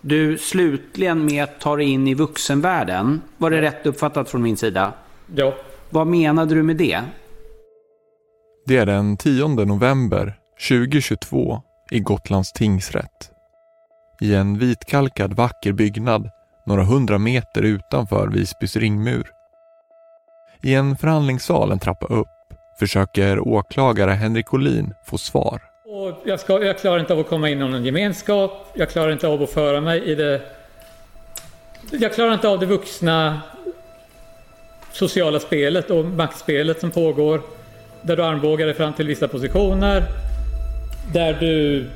du slutligen med att ta dig in i vuxenvärlden. Var det rätt uppfattat från min sida? Ja. Vad menade du med det? Det är den 10 november 2022 i Gotlands tingsrätt. I en vitkalkad vacker byggnad några hundra meter utanför Visbys ringmur. I en förhandlingssal en trappa upp försöker åklagare Henrik Olin få svar. Och jag, ska, jag klarar inte av att komma in i någon gemenskap. Jag klarar inte av att föra mig i det... Jag klarar inte av det vuxna sociala spelet och maktspelet som pågår. Där du armbågar dig fram till vissa positioner. Där du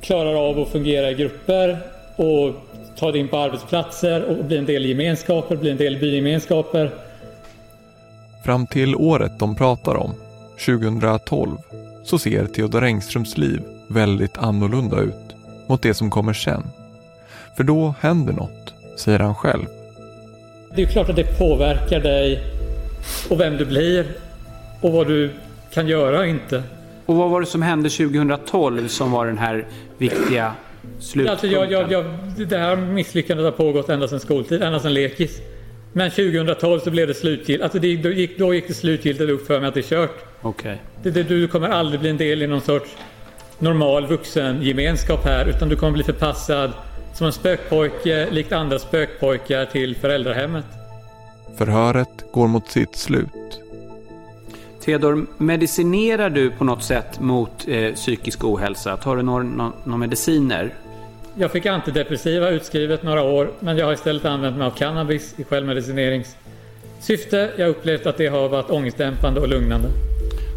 klarar av att fungera i grupper och ta dig in på arbetsplatser och bli en del i gemenskaper, bli en del i bygemenskaper. Fram till året de pratar om, 2012, så ser Theodor Engströms liv väldigt annorlunda ut mot det som kommer sen. För då händer något, säger han själv. Det är klart att det påverkar dig och vem du blir och vad du kan göra och inte. Och vad var det som hände 2012 som var den här viktiga slutpunkten? Alltså jag, jag, jag, det här misslyckandet har pågått ända sedan skoltid, ända sedan lekis. Men 2012 så blev det slutgiltigt. Alltså det, då, gick, då gick det slutgiltigt upp för mig att det är kört. Okej. Det, det, du kommer aldrig bli en del i någon sorts normal vuxengemenskap här utan du kommer bli förpassad som en spökpojke likt andra spökpojkar till föräldrahemmet. Förhöret går mot sitt slut. Theodor, medicinerar du på något sätt mot eh, psykisk ohälsa? Tar du några några- några mediciner? Jag fick antidepressiva utskrivet några år men jag har istället använt mig av cannabis i självmedicineringssyfte. Jag har upplevt att det har varit ångestdämpande och lugnande.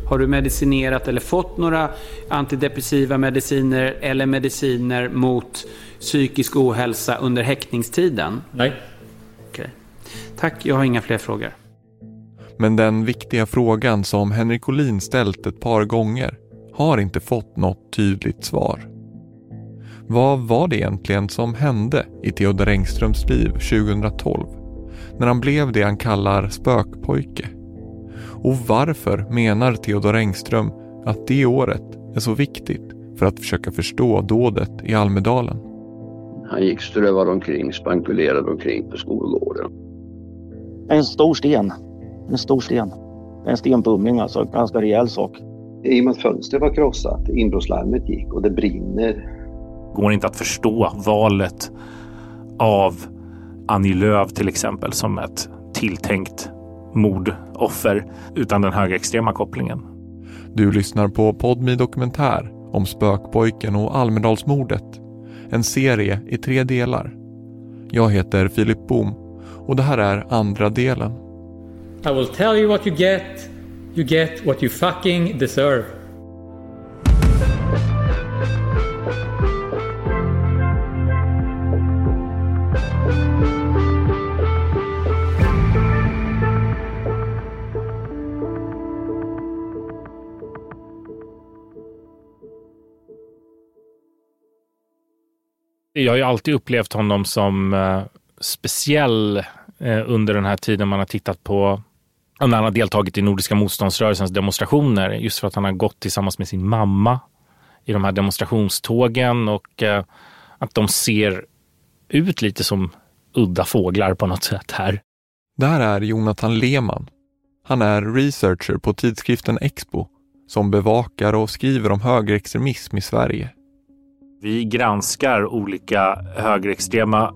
Har du medicinerat eller fått några antidepressiva mediciner eller mediciner mot psykisk ohälsa under häktningstiden? Nej. Okej. Tack, jag har inga fler frågor. Men den viktiga frågan som Henrik Olin ställt ett par gånger har inte fått något tydligt svar. Vad var det egentligen som hände i Theodor Engströms liv 2012 när han blev det han kallar spökpojke? Och varför menar Theodor Engström att det året är så viktigt för att försöka förstå dådet i Almedalen? Han gick strövad omkring, spankulerade omkring på skolgården. En stor sten. En stor sten. En stenpumling alltså, en ganska rejäl sak. I och med att fönstret var krossat, inbrottslarmet gick och det brinner. Går inte att förstå valet av Annie Lööf till exempel som ett tilltänkt mordoffer utan den högerextrema kopplingen. Du lyssnar på Podmi Dokumentär om spökpojken och Almedalsmordet. En serie i tre delar. Jag heter Filip Boom och det här är andra delen. I will tell you what you get. You get what you fucking deserve. Jag har ju alltid upplevt honom som eh, speciell eh, under den här tiden man har tittat på när han har deltagit i Nordiska motståndsrörelsens demonstrationer. Just för att han har gått tillsammans med sin mamma i de här demonstrationstågen och eh, att de ser ut lite som udda fåglar på något sätt här. Det här är Jonathan Lehmann. Han är researcher på tidskriften Expo som bevakar och skriver om högerextremism i Sverige. Vi granskar olika högerextrema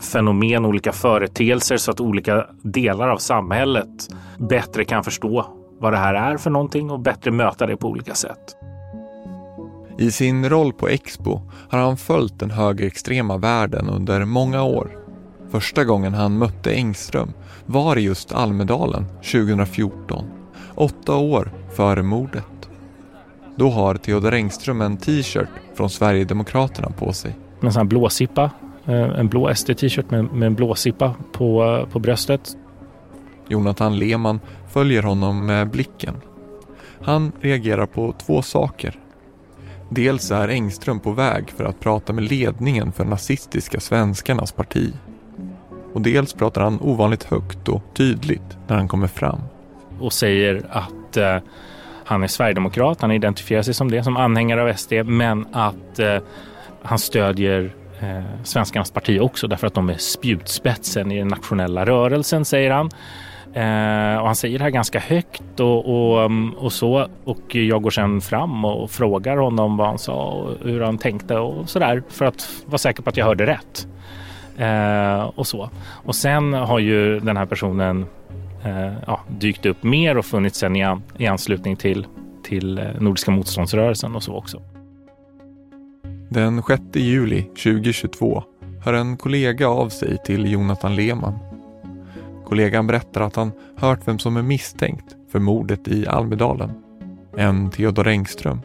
fenomen, olika företeelser så att olika delar av samhället bättre kan förstå vad det här är för någonting och bättre möta det på olika sätt. I sin roll på Expo har han följt den högerextrema världen under många år. Första gången han mötte Engström var i just Almedalen 2014, åtta år före mordet. Då har Theodor Engström en t-shirt från Sverigedemokraterna på sig. En sån här blåsippa eh, en blå SD-t-shirt med, med en blåsippa på, på bröstet. Jonathan Lehmann följer honom med blicken. Han reagerar på två saker. Dels är Engström på väg för att prata med ledningen för nazistiska svenskarnas parti. Och dels pratar han ovanligt högt och tydligt när han kommer fram. Och säger att eh, han är sverigedemokrat, han identifierar sig som det, som anhängare av SD, men att eh, han stödjer eh, svenskarnas parti också därför att de är spjutspetsen i den nationella rörelsen, säger han. Eh, och han säger det här ganska högt och, och, mm, och, så. Och jag går sen fram och frågar honom vad han sa och hur han tänkte och sådär för att vara säker på att jag hörde rätt. Eh, och så. Och sen har ju den här personen ja, dykt upp mer och funnits sen i, i anslutning till, till eh, Nordiska motståndsrörelsen och så också. Den 6 juli 2022 hör en kollega av sig till Jonathan Lehmann Kollegan berättar att han hört vem som är misstänkt för mordet i Almedalen. En Theodor Engström.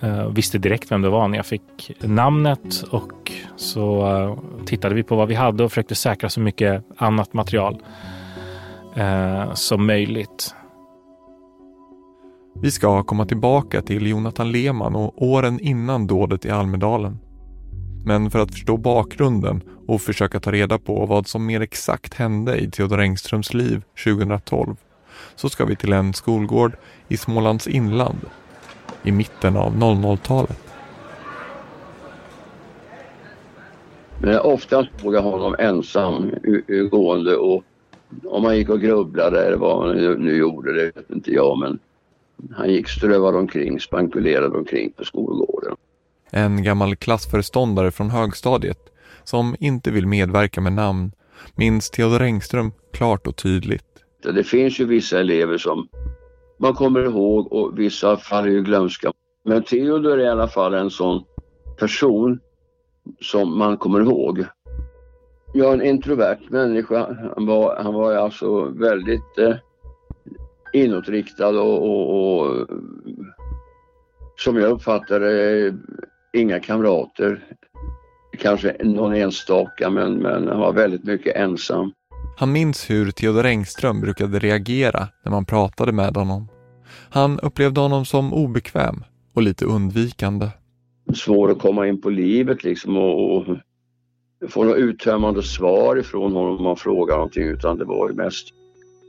Jag visste direkt vem det var när jag fick namnet och så eh, tittade vi på vad vi hade och försökte säkra så mycket annat material eh, som möjligt. Vi ska komma tillbaka till Jonathan Lehmann och åren innan dådet i Almedalen. Men för att förstå bakgrunden och försöka ta reda på vad som mer exakt hände i Theodor Engströms liv 2012 så ska vi till en skolgård i Smålands inland i mitten av 00-talet. Men oftast såg jag honom ensam gående och om han gick och grubblade eller vad han nu gjorde, det vet inte jag men han gick strövad omkring, spankulerade omkring på skolgården. En gammal klassföreståndare från högstadiet som inte vill medverka med namn minns Theodor Engström klart och tydligt. Det finns ju vissa elever som man kommer ihåg och vissa faller ju glömska. Men Theodor är i alla fall en sån person som man kommer ihåg. Ja, en introvert människa. Han var, han var alltså väldigt eh, inåtriktad och, och, och som jag uppfattade inga kamrater. Kanske någon enstaka men, men han var väldigt mycket ensam. Han minns hur Theodor Engström brukade reagera när man pratade med honom. Han upplevde honom som obekväm och lite undvikande. Svår att komma in på livet liksom och, och få något uttömmande svar ifrån honom om man frågar någonting utan det var ju mest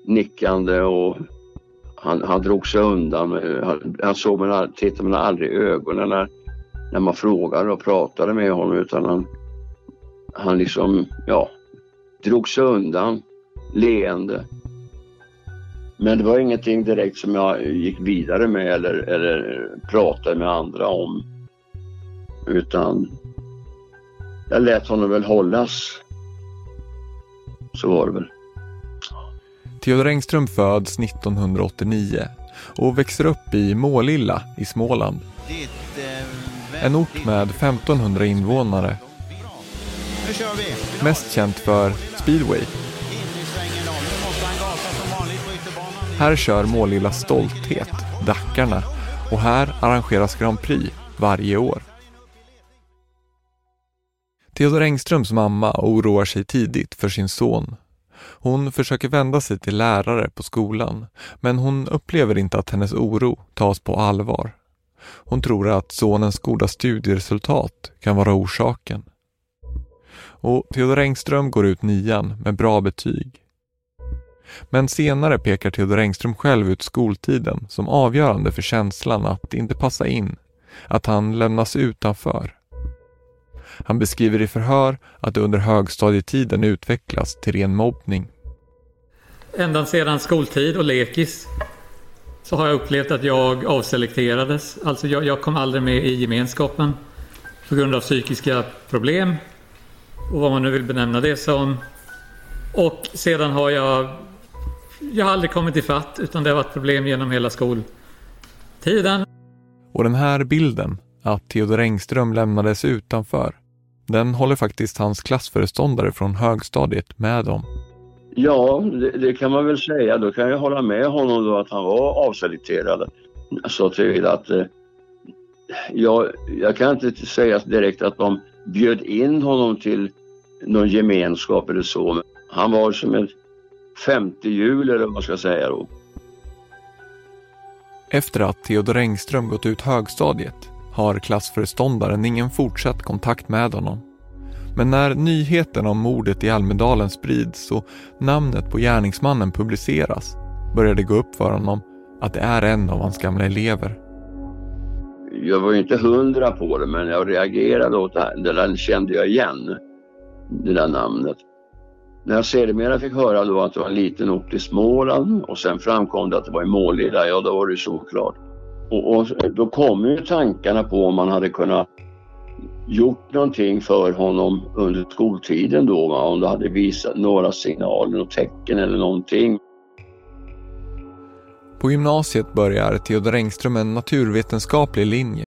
nickande och han, han drog sig undan. Han, han såg man, tittade man aldrig i ögonen när, när man frågade och pratade med honom utan han, han liksom, ja, drog sig undan leende. Men det var ingenting direkt som jag gick vidare med eller, eller pratade med andra om. Utan jag lät honom väl hållas. Så var det väl. Theodor Engström föds 1989 och växer upp i Målilla i Småland. En ort med 1500 invånare. Mest känt för speedway. Här kör Målilla Stolthet, Dackarna och här arrangeras Grand Prix varje år. Theodor Engströms mamma oroar sig tidigt för sin son. Hon försöker vända sig till lärare på skolan men hon upplever inte att hennes oro tas på allvar. Hon tror att sonens goda studieresultat kan vara orsaken. Och Theodor Engström går ut nian med bra betyg. Men senare pekar Theodor Engström själv ut skoltiden som avgörande för känslan att inte passa in, att han lämnas utanför. Han beskriver i förhör att det under högstadietiden utvecklas till ren mobbning. Ända sedan skoltid och lekis så har jag upplevt att jag avselekterades. Alltså jag, jag kom aldrig med i gemenskapen på grund av psykiska problem och vad man nu vill benämna det som. Och sedan har jag jag har aldrig kommit ifatt utan det har varit problem genom hela skoltiden. Och den här bilden, att Theodor Engström lämnades utanför, den håller faktiskt hans klassföreståndare från högstadiet med om. Ja, det, det, kan man väl säga. Då kan jag hålla med honom då att han var avselekterad. Så till att eh, jag, jag kan inte säga direkt att de bjöd in honom till någon gemenskap eller så. Han var som ett femte hjul eller vad man ska säga då. Efter att Theodor Engström gått ut högstadiet har klassföreståndaren ingen fortsatt kontakt med honom. Men när nyheten om mordet i Almedalen sprids och namnet på gärningsmannen publiceras börjar det gå upp för honom att det är en av hans gamla elever. Jag var ju inte hundra på det men jag reagerade åt det här. Det där kände jag igen. Det där namnet. När jag sedermera fick höra då att det var en liten ort i Småland och sen framkom det att det var i Målilla, ja då var det såklart. Och, och då kom ju tankarna på om man hade kunnat gjort någonting för honom under skoltiden då, va? om det hade visat några signaler och tecken eller någonting. På gymnasiet börjar Theodor Engström en naturvetenskaplig linje.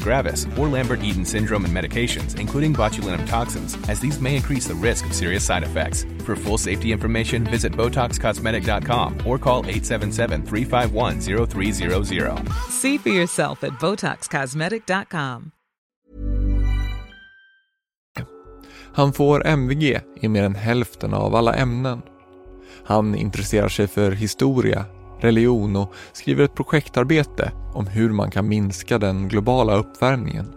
gravis, or Lambert-Eaton syndrome and medications, including botulinum toxins, as these may increase the risk of serious side effects. For full safety information, visit BotoxCosmetic.com or call 877-351-0300. See for yourself at BotoxCosmetic.com. Han får MVG i mer än hälften av alla ämnen. Han intresserar sig för historia, religion och skriver ett projektarbete om hur man kan minska den globala uppvärmningen.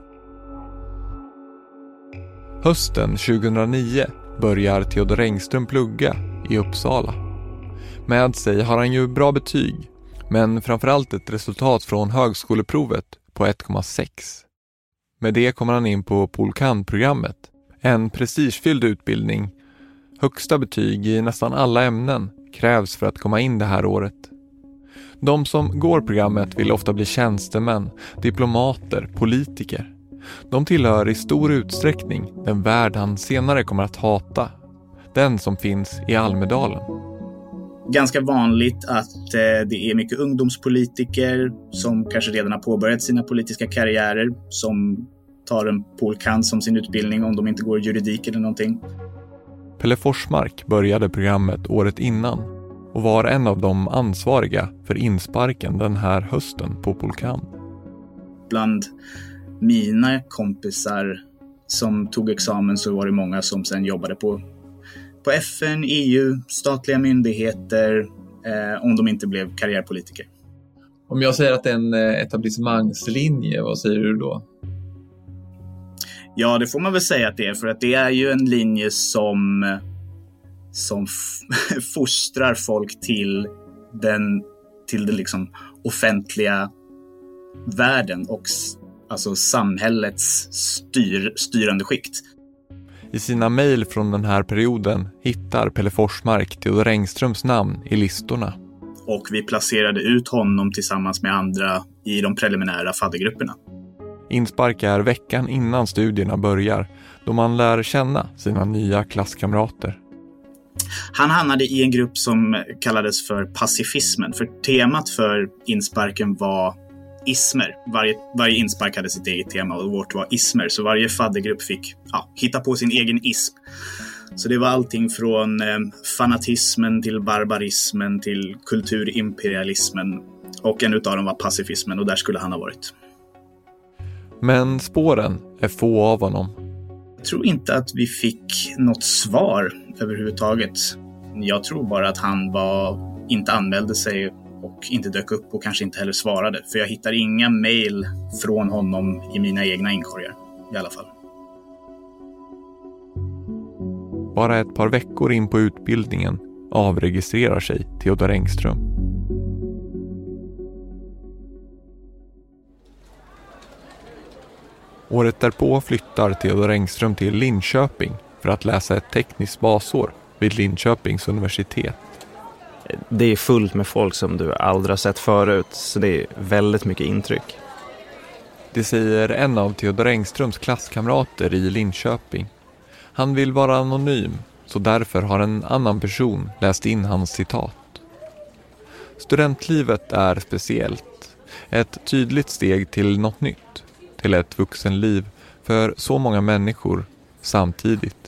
Hösten 2009 börjar Theodor Engström plugga i Uppsala. Med sig har han ju bra betyg, men framförallt ett resultat från högskoleprovet på 1,6. Med det kommer han in på Polkan-programmet, en prestigefylld utbildning. Högsta betyg i nästan alla ämnen krävs för att komma in det här året. De som går programmet vill ofta bli tjänstemän, diplomater, politiker. De tillhör i stor utsträckning den värld han senare kommer att hata. Den som finns i Almedalen. Ganska vanligt att eh, det är mycket ungdomspolitiker som kanske redan har påbörjat sina politiska karriärer som tar en polkant som sin utbildning om de inte går juridik eller någonting. Pelle Forsmark började programmet året innan och var en av de ansvariga för insparken den här hösten på Polkan. Bland mina kompisar som tog examen så var det många som sen jobbade på, på FN, EU, statliga myndigheter, eh, om de inte blev karriärpolitiker. Om jag säger att det är en eh, etablissemangslinje, vad säger du då? Ja, det får man väl säga att det är, för att det är ju en linje som, som fostrar folk till den, till den liksom offentliga världen och alltså samhällets styr, styrande skikt. I sina mejl från den här perioden hittar Pelle Forsmark Theodor Engströms namn i listorna. Och vi placerade ut honom tillsammans med andra i de preliminära faddergrupperna. Inspark är veckan innan studierna börjar då man lär känna sina nya klasskamrater. Han hamnade i en grupp som kallades för pacifismen. För temat för insparken var ismer. Varje, varje inspark hade sitt eget tema och vårt var ismer. Så varje faddergrupp fick ja, hitta på sin egen ism. Så det var allting från eh, fanatismen till barbarismen till kulturimperialismen. Och en utav dem var pacifismen och där skulle han ha varit. Men spåren är få av honom. Jag tror inte att vi fick något svar överhuvudtaget. Jag tror bara att han var, inte anmälde sig och inte dök upp och kanske inte heller svarade. För jag hittar inga mejl från honom i mina egna inkorgar i alla fall. Bara ett par veckor in på utbildningen avregistrerar sig Theodor Engström. Året därpå flyttar Theodor Engström till Linköping för att läsa ett tekniskt basår vid Linköpings universitet. Det är fullt med folk som du aldrig har sett förut, så det är väldigt mycket intryck. Det säger en av Theodor Engströms klasskamrater i Linköping. Han vill vara anonym, så därför har en annan person läst in hans citat. Studentlivet är speciellt. Ett tydligt steg till något nytt. Till ett vuxenliv för så många människor samtidigt.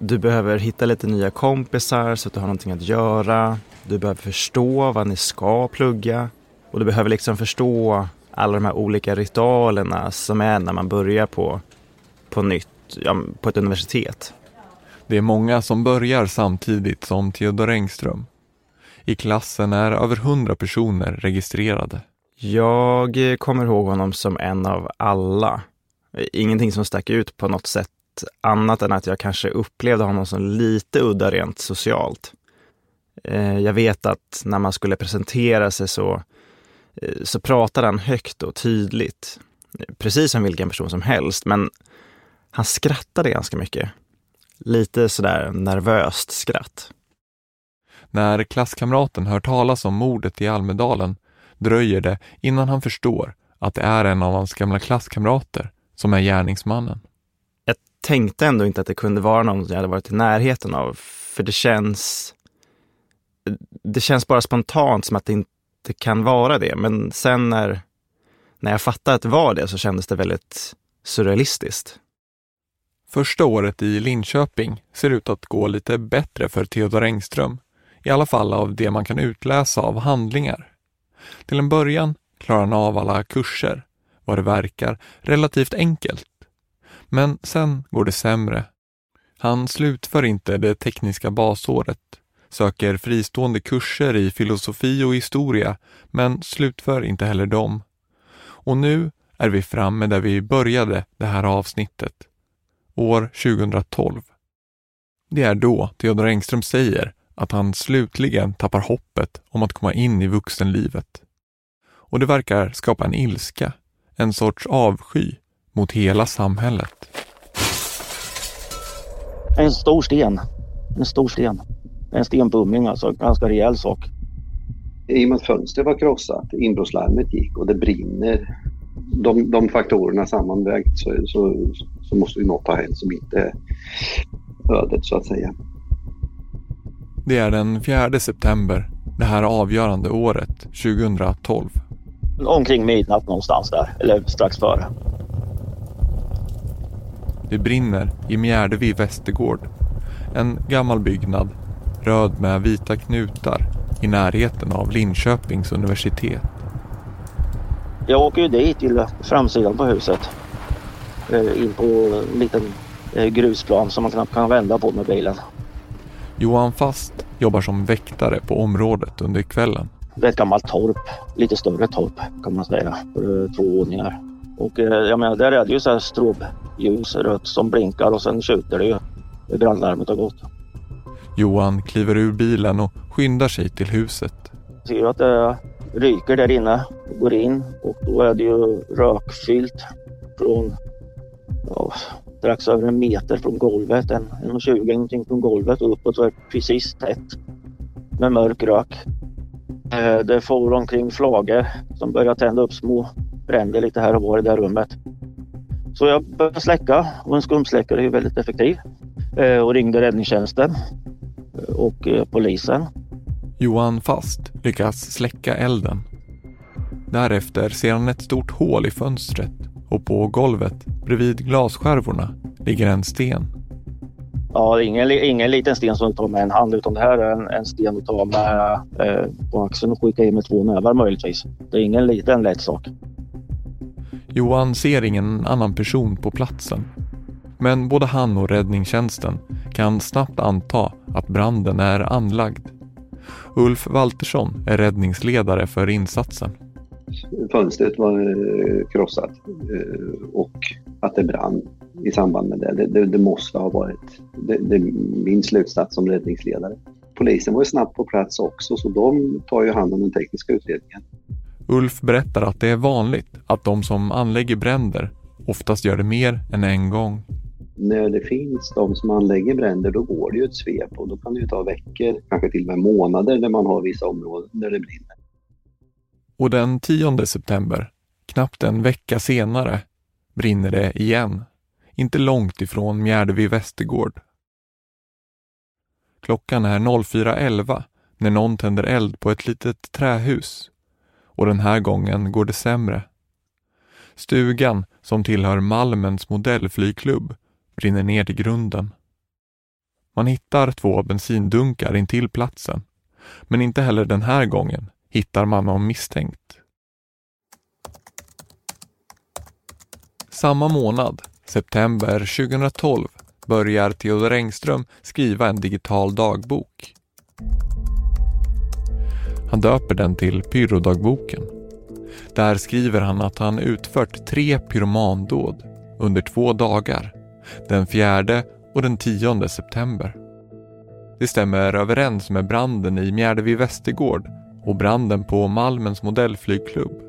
Du behöver hitta lite nya kompisar så att du har någonting att göra. Du behöver förstå vad ni ska plugga. Och du behöver liksom förstå alla de här olika ritualerna som är när man börjar på, på nytt, ja, på ett universitet. Det är många som börjar samtidigt som Theodor Engström. I klassen är över hundra personer registrerade. Jag kommer ihåg honom som en av alla. Ingenting som stack ut på något sätt annat än att jag kanske upplevde honom som lite udda rent socialt. Eh, jag vet att när man skulle presentera sig så, eh, så pratade han högt och tydligt. Precis som vilken person som helst, men han skrattade ganska mycket. Lite sådär nervöst skratt. När klasskamraten hör talas om mordet i Almedalen dröjer det innan han förstår att det är en av hans gamla klasskamrater som är gärningsmannen. Jag tänkte ändå inte att det kunde vara någon jag hade varit i närheten av, för det känns... Det känns bara spontant som att det inte kan vara det, men sen när, när jag fattade att det var det så kändes det väldigt surrealistiskt. Första året i Linköping ser ut att gå lite bättre för Theodor Engström. I alla fall av det man kan utläsa av handlingar. Till en början klarar han av alla kurser, vad det verkar relativt enkelt. Men sen går det sämre. Han slutför inte det tekniska basåret, söker fristående kurser i filosofi och historia, men slutför inte heller dem. Och nu är vi framme där vi började det här avsnittet. År 2012. Det är då Theodor Engström säger att han slutligen tappar hoppet om att komma in i vuxenlivet. Och det verkar skapa en ilska, en sorts avsky mot hela samhället. En stor sten. En stor sten. En stenbumming alltså, en ganska rejäl sak. I och med att fönstret var krossat, inbrottslarmet gick och det brinner. De, de faktorerna sammanvägt så, så, så måste ju något ha hänt som inte är ödet så att säga. Det är den 4 september, det här avgörande året, 2012. Omkring midnatt någonstans där, eller strax före. Det brinner i Mjärdevi Västergård. En gammal byggnad, röd med vita knutar, i närheten av Linköpings universitet. Jag åker ju dit till framsidan på huset. Eh, In på en liten eh, grusplan som man knappt kan vända på med bilen. Johan Fast jobbar som väktare på området under kvällen. Det är ett gammalt torp, lite större torp kan man säga, för två våningar. Och eh, jag menar, där är det ju så här strobljus rött som blinkar och sen skjuter det ju. Brandlarmet har gått. Johan kliver ur bilen och skyndar sig till huset. Jag ser att det ryker där inne. Går in och då är det ju rökfyllt från ja, strax över en meter från golvet. En, en 20 någonting från golvet och uppåt det precis tätt med mörk rök. Eh, Det får omkring flagor som börjar tända upp små bränder lite här och var i det rummet. Så jag började släcka och en skumsläckare är väldigt effektiv Eh, och ringde räddningstjänsten eh, och eh, polisen. Johan Fast lyckas släcka elden. Därefter ser han ett stort hål i fönstret och på golvet bredvid glasskärvorna ligger en sten. Ja, det är ingen, ingen liten sten som du tar med en hand utan det här är en, en sten du tar med eh, på axeln och skickar in med två nävar möjligtvis. Det är ingen liten lätt sak. Johan ser ingen annan person på platsen. Men både han och räddningstjänsten kan snabbt anta att branden är anlagd. Ulf Waltersson är räddningsledare för insatsen. Fönstret var eh, krossat eh, och att det brann i samband med det. Det, det, det måste ha varit det, det är min slutsats som räddningsledare. Polisen var ju snabbt på plats också så de tar ju hand om den tekniska utredningen. Ulf berättar att det är vanligt att de som anlägger bränder oftast gör det mer än en gång. När det finns de som anlägger bränder då går det ju ett svep och då kan det ju ta veckor, kanske till och med månader när man har vissa områden där det brinner. Och den 10 september, knappt en vecka senare, brinner det igen. Inte långt ifrån Mjärdevi Västergård. Klockan är 04.11 när någon tänder eld på ett litet trähus. Och den här gången går det sämre. Stugan, som tillhör Malmens modellflygklubb, brinner ner till grunden. Man hittar två bensindunkar intill platsen. Men inte heller den här gången hittar man någon misstänkt. Samma månad, september 2012, börjar Theodor Engström skriva en digital dagbok. Han döper den till Pyrodagboken. Där skriver han att han utfört tre pyromandåd under två dagar, den fjärde och den tionde september. Det stämmer överens med branden i Mjärdevi Västergård och branden på Malmens modellflygklubb.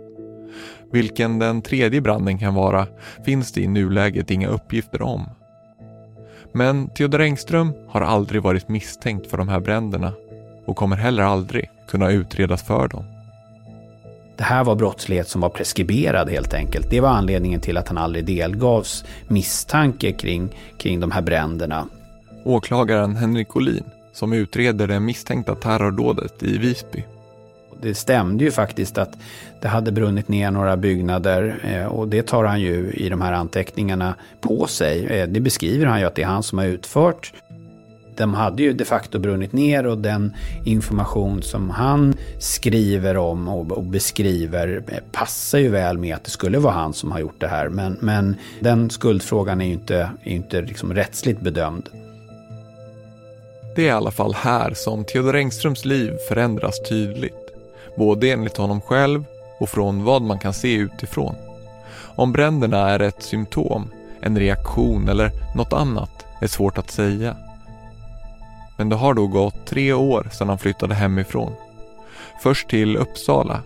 Vilken den tredje branden kan vara finns det i nuläget inga uppgifter om. Men Theodor Engström har aldrig varit misstänkt för de här bränderna och kommer heller aldrig kunna utredas för dem. Det här var brottslighet som var preskriberad helt enkelt. Det var anledningen till att han aldrig delgavs misstanke kring, kring de här bränderna. Åklagaren Henrik Olin, som utreder det misstänkta terrordådet i Visby. Det stämde ju faktiskt att det hade brunnit ner några byggnader eh, och det tar han ju i de här anteckningarna på sig. Eh, det beskriver han ju att det är han som har utfört de hade ju de facto brunnit ner och den information som han skriver om och, beskriver passar ju väl med att det skulle vara han som har gjort det här. Men, men den skuldfrågan är ju inte, är inte liksom rättsligt bedömd. Det är i alla fall här som Theodor Engströms liv förändras tydligt. Både enligt honom själv och från vad man kan se utifrån. Om bränderna är ett symptom, en reaktion eller något annat är svårt att säga. Men det har då gått tre år sedan han flyttade hemifrån. Först till Uppsala,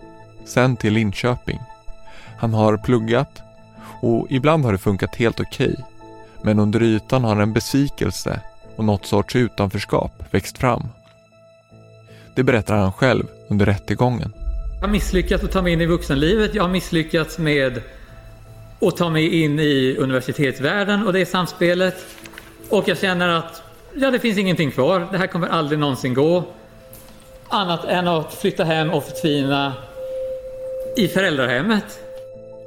sen till Linköping. Han har pluggat och ibland har det funkat helt okej. Okay. Men under ytan har en besvikelse och något sorts utanförskap växt fram. Det berättar han själv under rättegången. Jag har misslyckats att ta mig in i vuxenlivet. Jag har misslyckats med att ta mig in i universitetsvärlden och det samspelet. Och jag känner att ja, det finns ingenting kvar. Det här kommer aldrig någonsin gå. Annat än att flytta hem och förtvina i föräldrahemmet.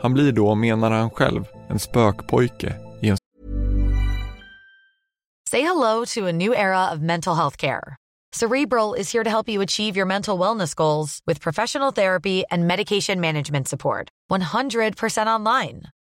Han blir då, menar han själv, en spökpojke i en... Say hello to a new era of mental health care. Cerebral is here to help you achieve your mental wellness goals with professional therapy and medication management support. 100% online.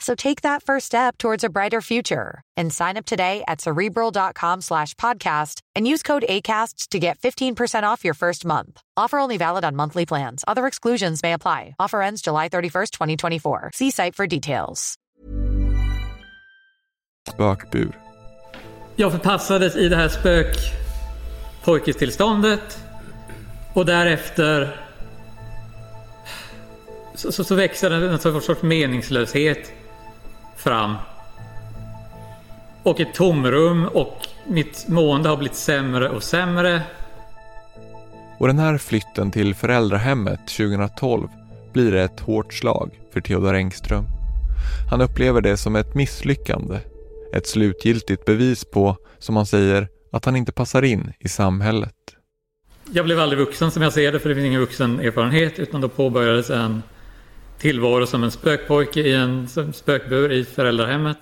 So take that first step towards a brighter future and sign up today at cerebral.com slash podcast and use code ACasts to get 15% off your first month. Offer only valid on monthly plans. Other exclusions may apply. Offer ends July 31st, 2024. See site for details. Spökbur. Jag förpassades i det här spökpojkestillståndet och därefter så, så, så växer en sorts meningslöshet fram. Och ett tomrum och mitt mående har blivit sämre och sämre. Och den här flytten till föräldrahemmet 2012 blir ett hårt slag för Theodor Engström. Han upplever det som ett misslyckande. Ett slutgiltigt bevis på, som han säger, att han inte passar in i samhället. Jag blev aldrig vuxen som jag ser det, för det finns ingen vuxen erfarenhet, utan då påbörjades en tillvaro som en spökpojke i en spökbur i föräldrahemmet.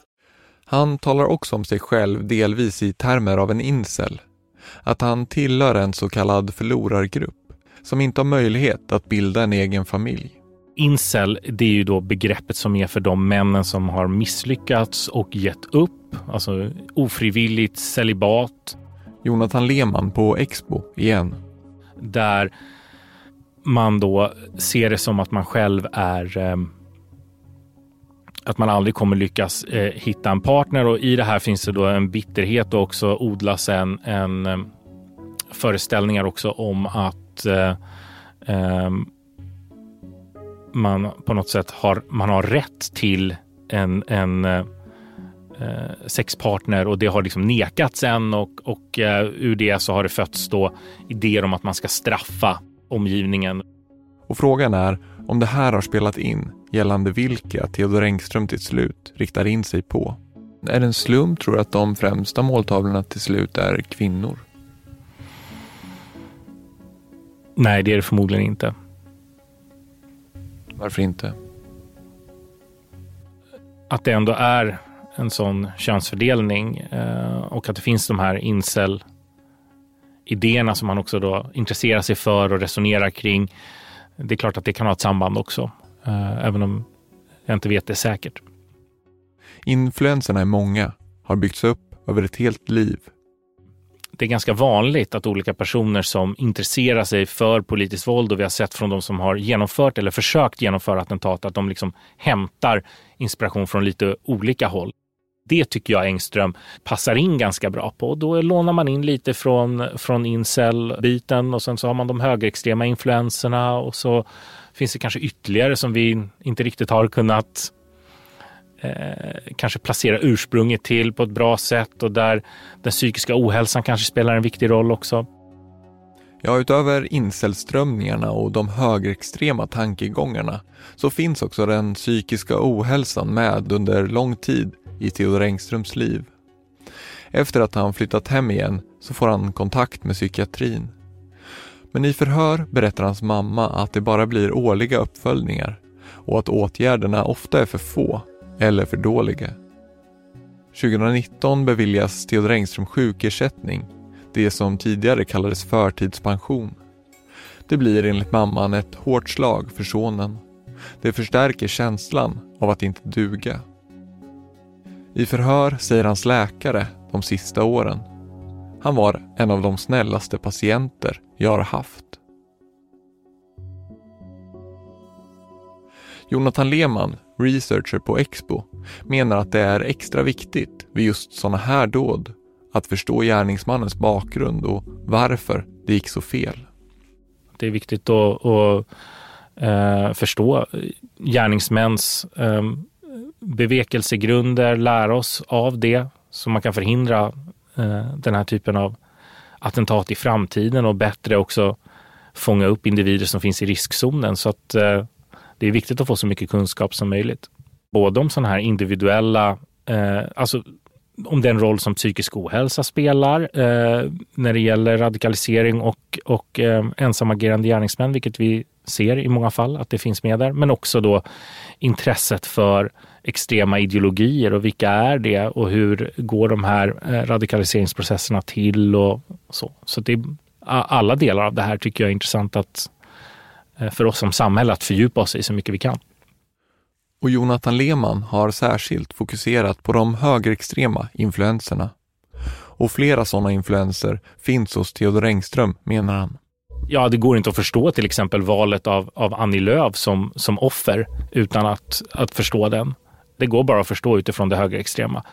Han talar också om sig själv delvis i termer av en incel. Att han tillhör en så kallad förlorargrupp som inte har möjlighet att bilda en egen familj. Incel, det är ju då begreppet som är för de männen som har misslyckats och gett upp, alltså ofrivilligt celibat. Jonathan Lehmann på Expo igen. Där man då ser det som att man själv är eh, att man aldrig kommer lyckas eh, hitta en partner. Och i det här finns det då en bitterhet och också odlas en, en eh, föreställningar också om att eh, eh, man på något sätt har, man har rätt till en, en eh, eh, sexpartner. Och det har liksom nekats en och, och eh, ur det så har det fötts då idéer om att man ska straffa omgivningen. Och frågan är om det här har spelat in gällande vilka Theodor Engström till slut riktar in sig på. Är det en slump tror du att de främsta måltavlorna till slut är kvinnor? Nej, det är det förmodligen inte. Varför inte? Att det ändå är en sån könsfördelning eh, och att det finns de här incel idéerna som man också då intresserar sig för och resonerar kring. Det är klart att det kan ha ett samband också, eh, även om jag inte vet det säkert. Influenserna är många, har byggts upp över ett helt liv det är ganska vanligt att olika personer som intresserar sig för politiskt våld och vi har sett från de som har genomfört eller försökt genomföra attentat att de liksom hämtar inspiration från lite olika håll. Det tycker jag Engström passar in ganska bra på. Då lånar man in lite från, från incel-biten och sen så har man de högerextrema influenserna och så finns det kanske ytterligare som vi inte riktigt har kunnat eh, kanske placera ursprunget till på ett bra sätt och där den psykiska ohälsan kanske spelar en viktig roll också. Ja, utöver incelströmningarna och de högerextrema tankegångarna så finns också den psykiska ohälsan med under lång tid i Theodor Engströms liv. Efter att han flyttat hem igen så får han kontakt med psykiatrin. Men i förhör berättar hans mamma att det bara blir årliga uppföljningar och att åtgärderna ofta är för få eller för dåliga. 2019 beviljas Theodor Engström sjukersättning, det som tidigare kallades förtidspension. Det blir enligt mamman ett hårt slag för sonen. Det förstärker känslan av att inte duga. I förhör säger hans läkare de sista åren. Han var en av de snällaste patienter jag har haft. Jonathan Lehmann, researcher på Expo, menar att det är extra viktigt vid just sådana här dåd att förstå gärningsmannens bakgrund och varför det gick så fel. Det är viktigt att, att förstå gärningsmäns ehm, bevekelsegrunder, lära oss av det så man kan förhindra eh, den här typen av attentat i framtiden och bättre också fånga upp individer som finns i riskzonen. Så att eh, det är viktigt att få så mycket kunskap som möjligt. Både om sådana här individuella, eh, alltså om den roll som psykisk ohälsa spelar eh, när det gäller radikalisering och, och eh, ensamagerande gärningsmän, vilket vi ser i många fall att det finns med där. Men också då intresset för extrema ideologier och vilka är det och hur går de här eh, radikaliseringsprocesserna till och så. Så det, alla delar av det här tycker jag är intressant att Eh, för oss som samhälle att fördjupa oss i så mycket vi kan. Och Jonathan Lehmann har särskilt fokuserat på de högerextrema influenserna. Och flera sådana influenser finns hos Theodor Engström, menar han. Ja, det går inte att förstå till exempel valet av, av Annie Lööf som, som offer utan att, att förstå den. Det går bara att förstå utifrån det högerextrema.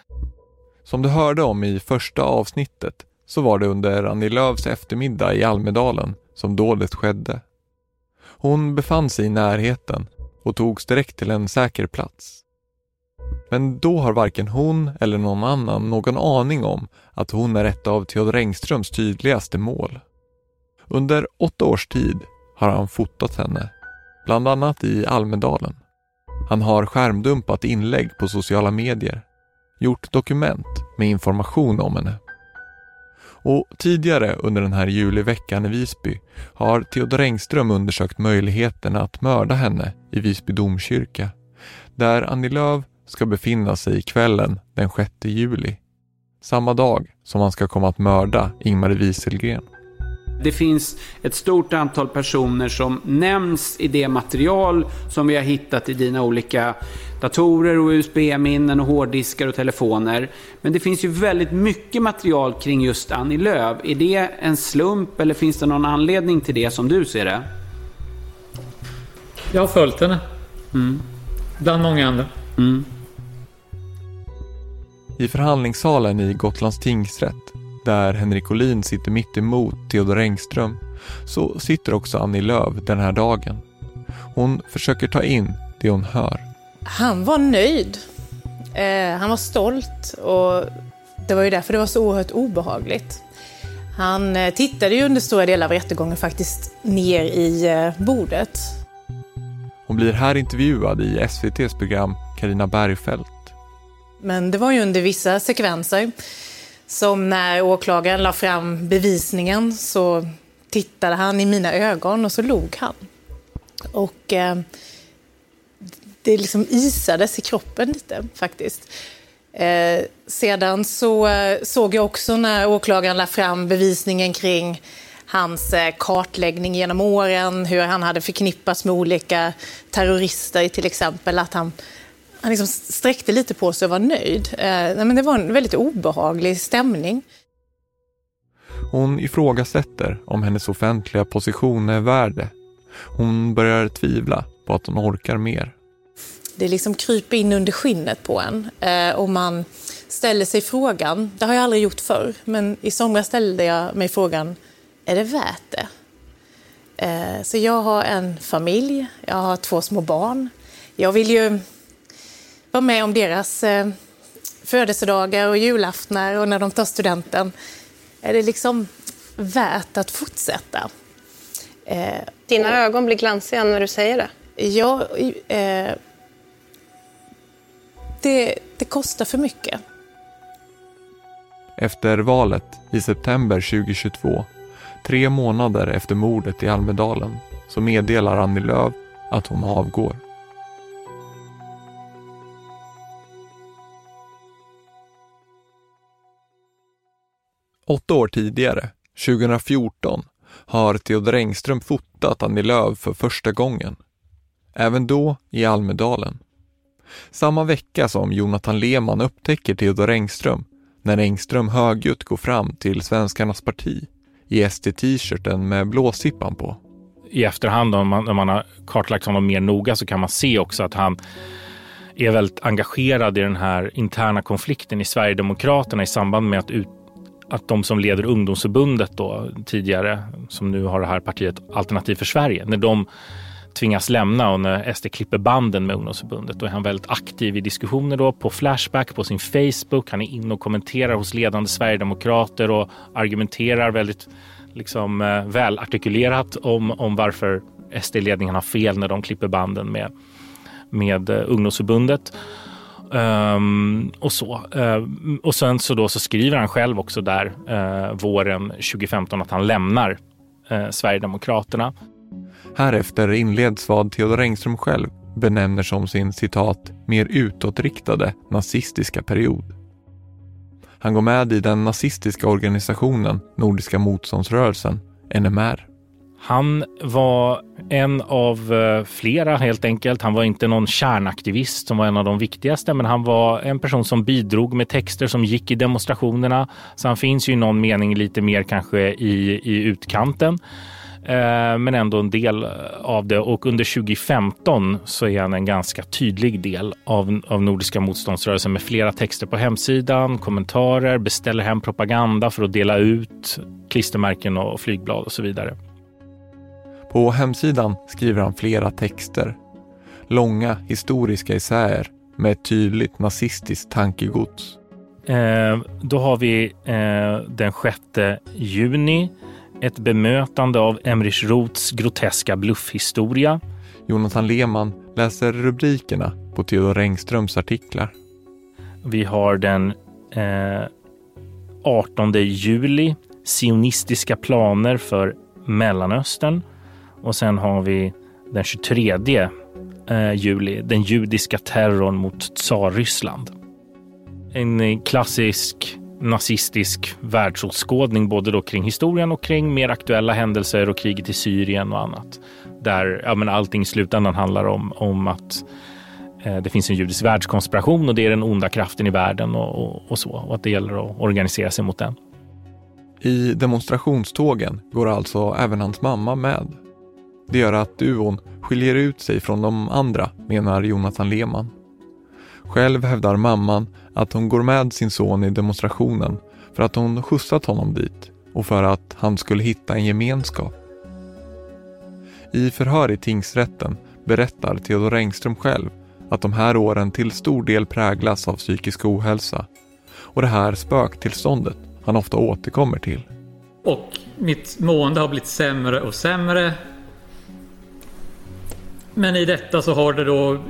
Som du hörde om i första avsnittet så var det under Annie Lööfs eftermiddag i Almedalen som dådet skedde. Hon befann sig i närheten och togs direkt till en säker plats. Men då har varken hon eller någon annan någon aning om att hon är ett av Theodor Engströms tydligaste mål. Under åtta års tid har han fotat henne, bland annat i Almedalen. Han har skärmdumpat inlägg på sociala medier, gjort dokument med information om henne och tidigare under den här juliveckan i Visby har Theodor Engström undersökt möjligheten att mörda henne i Visby domkyrka, där Annie Lööf ska befinna sig kvällen den 6 juli. Samma dag som han ska komma att mörda Ingmarie Wieselgren. Det finns ett stort antal personer som nämns i det material som vi har hittat i dina olika datorer och USB-minnen och hårddiskar och telefoner. Men det finns ju väldigt mycket material kring just Annie Lööf. Är det en slump eller finns det någon anledning till det som du ser det? Jag har följt henne. Mm. Bland många andra. Mm. I förhandlingssalen i Gotlands tingsrätt, där Henrik Olin sitter mitt emot Theodor Engström, så sitter också Annie Lööf den här dagen. Hon försöker ta in det hon hör. Han var nöjd. Eh, han var stolt och det var ju därför det var så oerhört obehagligt. Han eh, tittade ju under stora delar av rättegången faktiskt ner i eh, bordet. Hon blir här intervjuad i SVTs program Karina Bergfeldt. Men det var ju under vissa sekvenser som när åklagaren la fram bevisningen så tittade han i mina ögon och så log han. Och eh, det liksom isades i kroppen lite faktiskt. Eh, sedan så eh, såg jag också när åklagaren la fram bevisningen kring hans eh, kartläggning genom åren, hur han hade förknippats med olika terrorister till exempel, att han, han liksom sträckte lite på sig och var nöjd. Eh, men det var en väldigt obehaglig stämning. Hon ifrågasätter om hennes offentliga position är värd det. Hon börjar tvivla på att hon orkar mer. Det liksom kryper in under skinnet på en eh, och man ställer sig frågan, det har jag aldrig gjort förr, men i somras ställde jag mig frågan, är det värt det? Eh, så jag har en familj, jag har två små barn. Jag vill ju vara med om deras eh, födelsedagar och julaftnar och när de tar studenten. Är det liksom värt att fortsätta? Dina ögon blir glansiga när du säger det. Ja, det, det kostar för mycket. Efter valet i september 2022, tre månader efter mordet i Almedalen, så meddelar Annie Lööf att hon avgår. Åtta år tidigare, 2014, har Theodor Engström fotat Annie Lööf för första gången. Även då i Almedalen. Samma vecka som Jonathan Lehmann upptäcker Theodor Engström när Engström högljutt går fram till Svenskarnas parti i SD-t-shirten med blåsippan på. I efterhand om man, när man har kartlagt honom mer noga så kan man se också att han är väldigt engagerad i den här interna konflikten i Sverigedemokraterna i samband med att, ut, att de som leder ungdomsförbundet då tidigare, som nu har det här partiet Alternativ för Sverige, när de tvingas lämna och när SD klipper banden med ungdomsförbundet. Då är han väldigt aktiv i diskussioner då på Flashback, på sin Facebook. Han är inne och kommenterar hos ledande sverigedemokrater och argumenterar väldigt liksom, eh, välartikulerat om, om varför SD-ledningen har fel när de klipper banden med, med eh, ungdomsförbundet. Um, och så. Uh, och sen så, då så skriver han själv också där uh, våren 2015 att han lämnar uh, Sverigedemokraterna. Härefter inleds vad Theodor Engström själv benämner som sin citat mer utåtriktade nazistiska period. Han går med i den nazistiska organisationen Nordiska motståndsrörelsen, NMR. Han var en av eh, flera helt enkelt. Han var inte någon kärnaktivist som var en av de viktigaste, men han var en person som bidrog med texter som gick i demonstrationerna. Så han finns ju i någon mening lite mer kanske i, i utkanten. Eh, men ändå en del av det. Och under 2015 så är han en ganska tydlig del av, av Nordiska motståndsrörelsen med flera texter på hemsidan, kommentarer, beställer hem propaganda för att dela ut klistermärken och flygblad och så vidare. På hemsidan skriver han flera texter. Långa historiska essäer med ett tydligt nazistiskt tankegods. Eh, då har vi eh, den 6 juni ett bemötande av Emrich Roths groteska bluffhistoria. Jonathan Lehmann läser rubrikerna på Theodor Engströms artiklar. Vi har den eh, 18 juli, sionistiska planer för Mellanöstern. Och sen har vi den 23 eh, juli, den judiska terrorn mot Tsarryssland. En eh, klassisk nazistisk världsåskådning både då kring historien och kring mer aktuella händelser och kriget i Syrien och annat. Där ja, men allting i slutändan handlar om, om att eh, det finns en judisk världskonspiration och det är den onda kraften i världen och, och, och så. Och att det gäller att organisera sig mot den. I demonstrationstågen går alltså även hans mamma med. Det gör att duon skiljer ut sig från de andra, menar Jonathan Lehmann. Själv hävdar mamman att hon går med sin son i demonstrationen för att hon skjutsat honom dit och för att han skulle hitta en gemenskap. I förhör i tingsrätten berättar Theodor Engström själv att de här åren till stor del präglas av psykisk ohälsa och det här spöktillståndet han ofta återkommer till. Och mitt mående har blivit sämre och sämre. Men i detta så har det då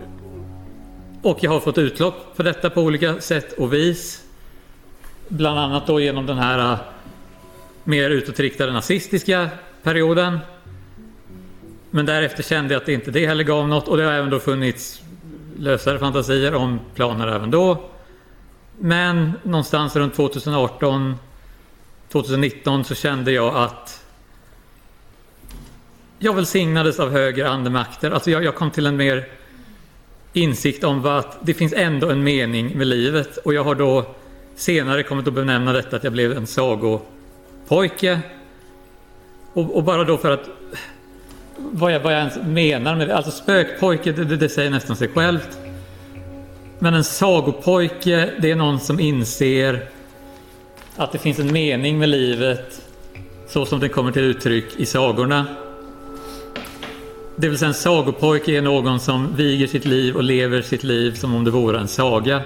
och jag har fått utlopp för detta på olika sätt och vis. Bland annat då genom den här äh, mer utåtriktade nazistiska perioden. Men därefter kände jag att inte det heller gav något och det har även då funnits lösare fantasier om planer även då. Men någonstans runt 2018 2019 så kände jag att jag välsignades av högre andemakter. Alltså jag, jag kom till en mer insikt om att det finns ändå en mening med livet och jag har då senare kommit att benämna detta att jag blev en sagopojke. Och, och bara då för att vad jag, vad jag ens menar med det, alltså spökpojke, det, det, det säger nästan sig självt. Men en sagopojke, det är någon som inser att det finns en mening med livet så som det kommer till uttryck i sagorna. Det vill säga en sagopojke är någon som viger sitt liv och lever sitt liv som om det vore en saga.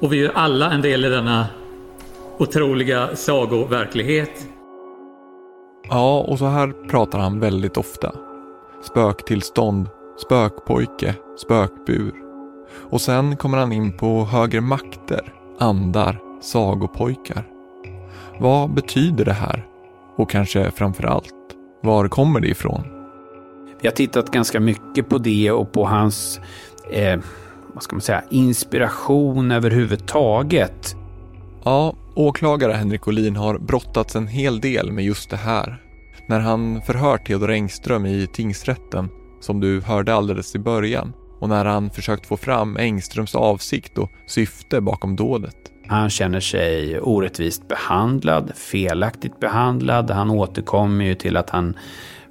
Och vi är ju alla en del i denna otroliga sagoverklighet. Ja, och så här pratar han väldigt ofta. Spöktillstånd, spökpojke, spökbur. Och sen kommer han in på högre makter, andar, sagopojkar. Vad betyder det här? Och kanske framför allt, var kommer det ifrån? Vi har tittat ganska mycket på det och på hans eh, vad ska man säga, inspiration överhuvudtaget. Ja, åklagare Henrik Olin har brottats en hel del med just det här. När han förhör Theodor Engström i tingsrätten, som du hörde alldeles i början, och när han försökt få fram Engströms avsikt och syfte bakom dådet. Han känner sig orättvist behandlad, felaktigt behandlad. Han återkommer ju till att han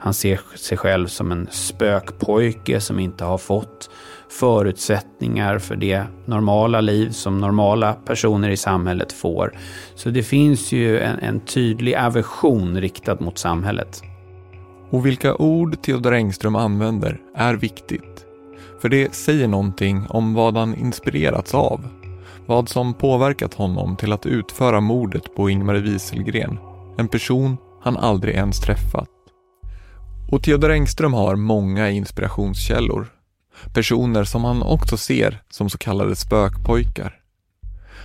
han ser sig själv som en spökpojke som inte har fått förutsättningar för det normala liv som normala personer i samhället får. Så det finns ju en, en tydlig aversion riktad mot samhället. Och vilka ord Theodor Engström använder är viktigt. För det säger någonting om vad han inspirerats av. Vad som påverkat honom till att utföra mordet på Ingmar Wieselgren. En person han aldrig ens träffat. Och Theodor Engström har många inspirationskällor. Personer som han också ser som så kallade spökpojkar.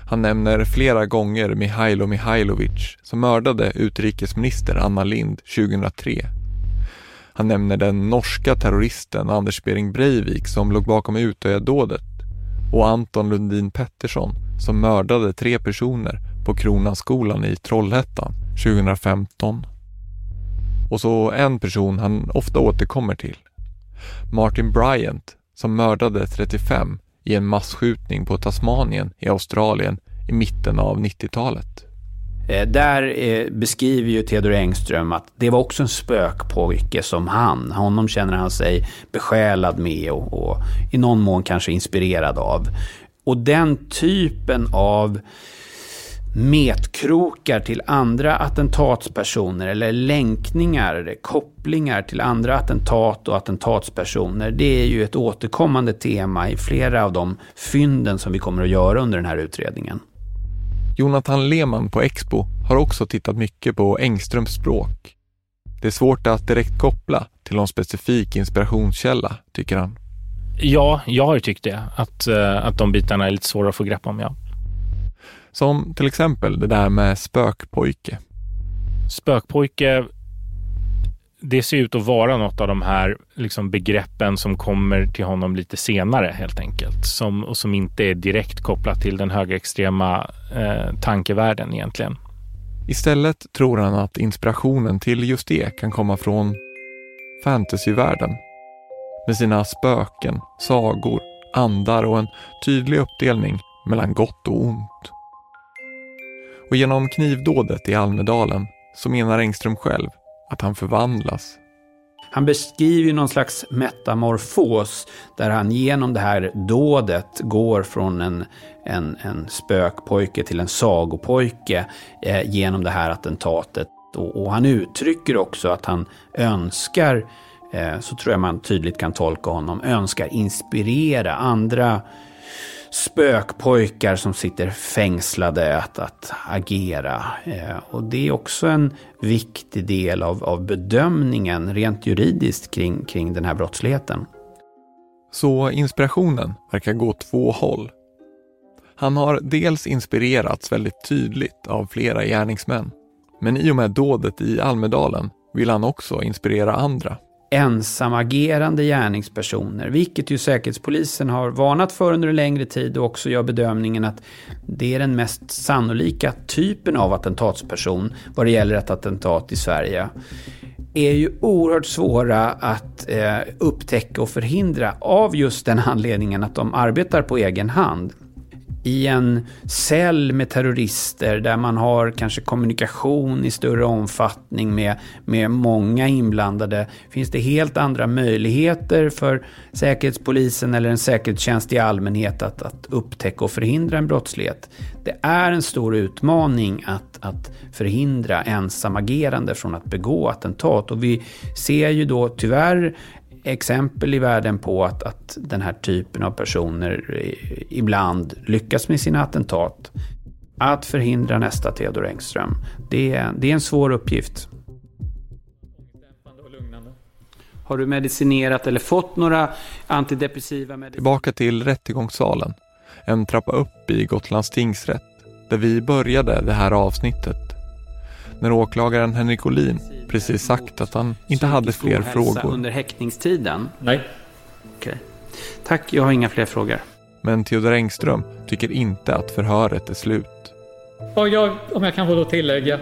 Han nämner flera gånger Mihailo Mihailovic som mördade utrikesminister Anna Lind 2003. Han nämner den norska terroristen Anders Behring Breivik som låg bakom Utöya-dådet och Anton Lundin Pettersson som mördade tre personer på Kronanskolan i Trollhättan 2015. Och så en person han ofta återkommer till. Martin Bryant som mördade 35 i en massskjutning på Tasmanien i Australien i mitten av 90-talet. Eh, där eh, beskriver ju Theodor Engström att det var också en spökpojke som han. Honom känner han sig besjälad med och, och i någon mån kanske inspirerad av. Och den typen av metkrokar till andra attentatspersoner eller länkningar, kopplingar till andra attentat och attentatspersoner. Det är ju ett återkommande tema i flera av de fynden som vi kommer att göra under den här utredningen. Jonathan Lehmann på Expo har också tittat mycket på Engströms språk. Det är svårt att direkt koppla till någon specifik inspirationskälla, tycker han. Ja, jag har tyckt det. Att, eh, att de bitarna är lite svåra att få grepp om, ja. Som till exempel det där med spökpojke. Spökpojke det ser ut att vara något av de här liksom, begreppen som kommer till honom lite senare helt enkelt. Som, och som inte är direkt kopplat till den högerextrema eh, tankevärlden egentligen. Istället tror han att inspirationen till just det kan komma från fantasyvärlden. Med sina spöken, sagor, andar och en tydlig uppdelning mellan gott och ont. Och genom knivdådet i Almedalen så menar Engström själv att han förvandlas. Han beskriver någon slags metamorfos där han genom det här dådet går från en, en, en spökpojke till en sagopojke eh, genom det här attentatet. Och, och, han uttrycker också att han önskar, eh, så tror jag man tydligt kan tolka honom, önskar inspirera andra spökpojkar som sitter fängslade att, att agera. Eh, och det är också en viktig del av, av bedömningen rent juridiskt kring, kring den här brottsligheten. Så inspirationen verkar gå två håll. Han har dels inspirerats väldigt tydligt av flera gärningsmän. Men i och med dådet i Almedalen vill han också inspirera andra ensamagerande gärningspersoner, vilket ju Säkerhetspolisen har varnat för under en längre tid och också gör bedömningen att det är den mest sannolika typen av attentatsperson vad det gäller ett attentat i Sverige. Är ju oerhört svåra att eh, upptäcka och förhindra av just den anledningen att de arbetar på egen hand i en cell med terrorister där man har kanske kommunikation i större omfattning med, med många inblandade finns det helt andra möjligheter för Säkerhetspolisen eller en säkerhetstjänst i allmänhet att, att upptäcka och förhindra en brottslighet. Det är en stor utmaning att, att förhindra ensamagerande från att begå attentat och vi ser ju då tyvärr exempel i världen på att, att den här typen av personer ibland lyckas med sina attentat. Att förhindra nästa Theodor Engström, det, det är en svår uppgift. Har du medicinerat eller fått några antidepressiva mediciner? Tillbaka till rättegångssalen. En trappa upp i Gotlands tingsrätt, där vi började det här avsnittet. När åklagaren Henrik Olin precis sagt att han inte hade fler frågor. under häktningstiden? Nej. Okej. Tack, jag har inga fler frågor. Men Theodor Engström tycker inte att förhöret är slut. Och jag, om jag kan få då tillägga.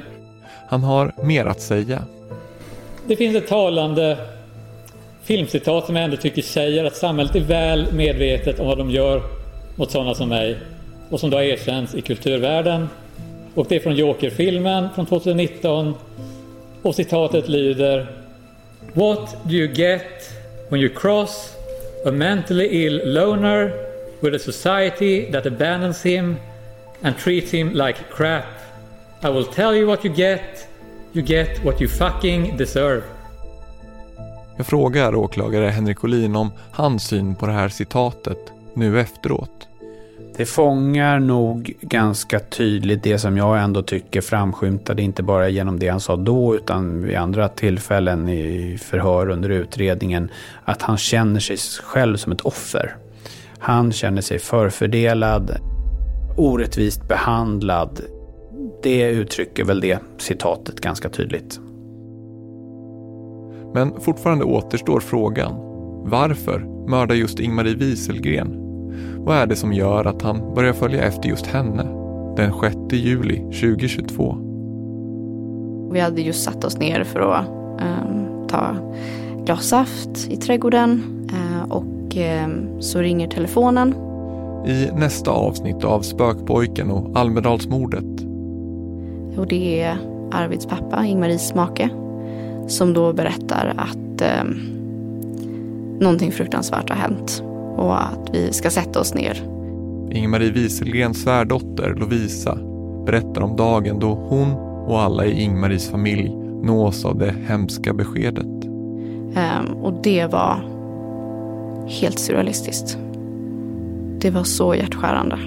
Han har mer att säga. Det finns ett talande filmcitat som jag ändå tycker säger att samhället är väl medvetet om vad de gör mot sådana som mig och som då har erkänts i kulturvärlden. Och det är från Joker-filmen från 2019 och citatet lyder What do you get when you cross a mentally ill loner with a society that abandons him and treats him like crap? I will tell you what you get. You get what you fucking deserve. Jag frågar åklagare Henrik Olin om hans syn på det här citatet nu efteråt. Det fångar nog ganska tydligt det som jag ändå tycker framskymtade, inte bara genom det han sa då, utan vid andra tillfällen i förhör under utredningen, att han känner sig själv som ett offer. Han känner sig förfördelad, orättvist behandlad. Det uttrycker väl det citatet ganska tydligt. Men fortfarande återstår frågan. Varför mördar just Ingmarie Wieselgren vad är det som gör att han börjar följa efter just henne den 6 juli 2022? Vi hade just satt oss ner för att um, ta glas saft i trädgården uh, och um, så ringer telefonen. I nästa avsnitt av Spökpojken och Almedalsmordet. Och det är Arvids pappa, Ingmaries make, som då berättar att um, någonting fruktansvärt har hänt och att vi ska sätta oss ner. Ingmarie Wieselgrens svärdotter Lovisa berättar om dagen då hon och alla i Ingmaries familj nås av det hemska beskedet. Um, och det var helt surrealistiskt. Det var så hjärtskärande.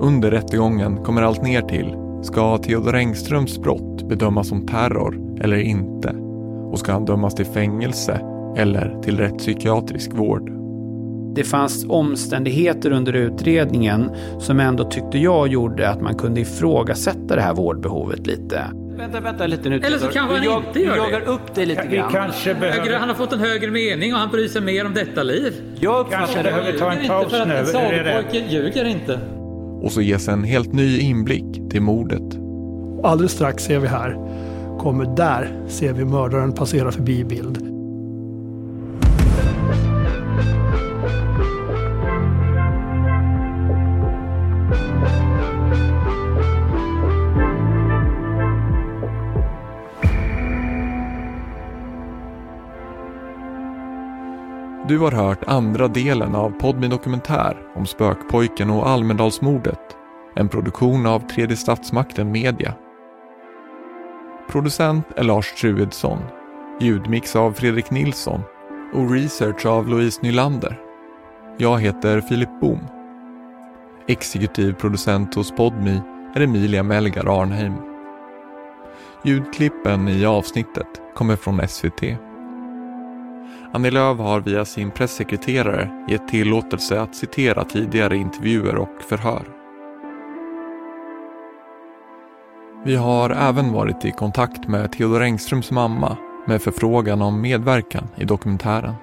Under rättegången kommer allt ner till Ska Theodor Engströms brott bedömas som terror eller inte? Och ska han dömas till fängelse eller till rättspsykiatrisk vård? Det fanns omständigheter under utredningen som ändå tyckte jag gjorde att man kunde ifrågasätta det här vårdbehovet lite. Vänta, vänta lite nu. Eller så kanske han jag- inte gör det. jagar upp dig lite Vi grann. kanske behöver... Han har fått en högre mening och han bryr sig mer om detta liv. Jag kanske behöver ta en paus nu. En sagopojke ljuger inte. Och så ges en helt ny inblick till mordet. Alldeles strax ser vi här, kommer där, ser vi mördaren passera förbi bild. Du har hört andra delen av Podmi Dokumentär om Spökpojken och Almedalsmordet. En produktion av Tredje Statsmakten Media. Producent är Lars Truedsson. Ljudmix av Fredrik Nilsson och research av Louise Nylander. Jag heter Filip Bohm. Exekutiv producent hos Podmi är Emilia Melgar Arnheim. Ljudklippen i avsnittet kommer från SVT. Annie Lööf har via sin pressekreterare gett tillåtelse att citera tidigare intervjuer och förhör. Vi har även varit i kontakt med Theodor Engströms mamma med förfrågan om medverkan i dokumentären.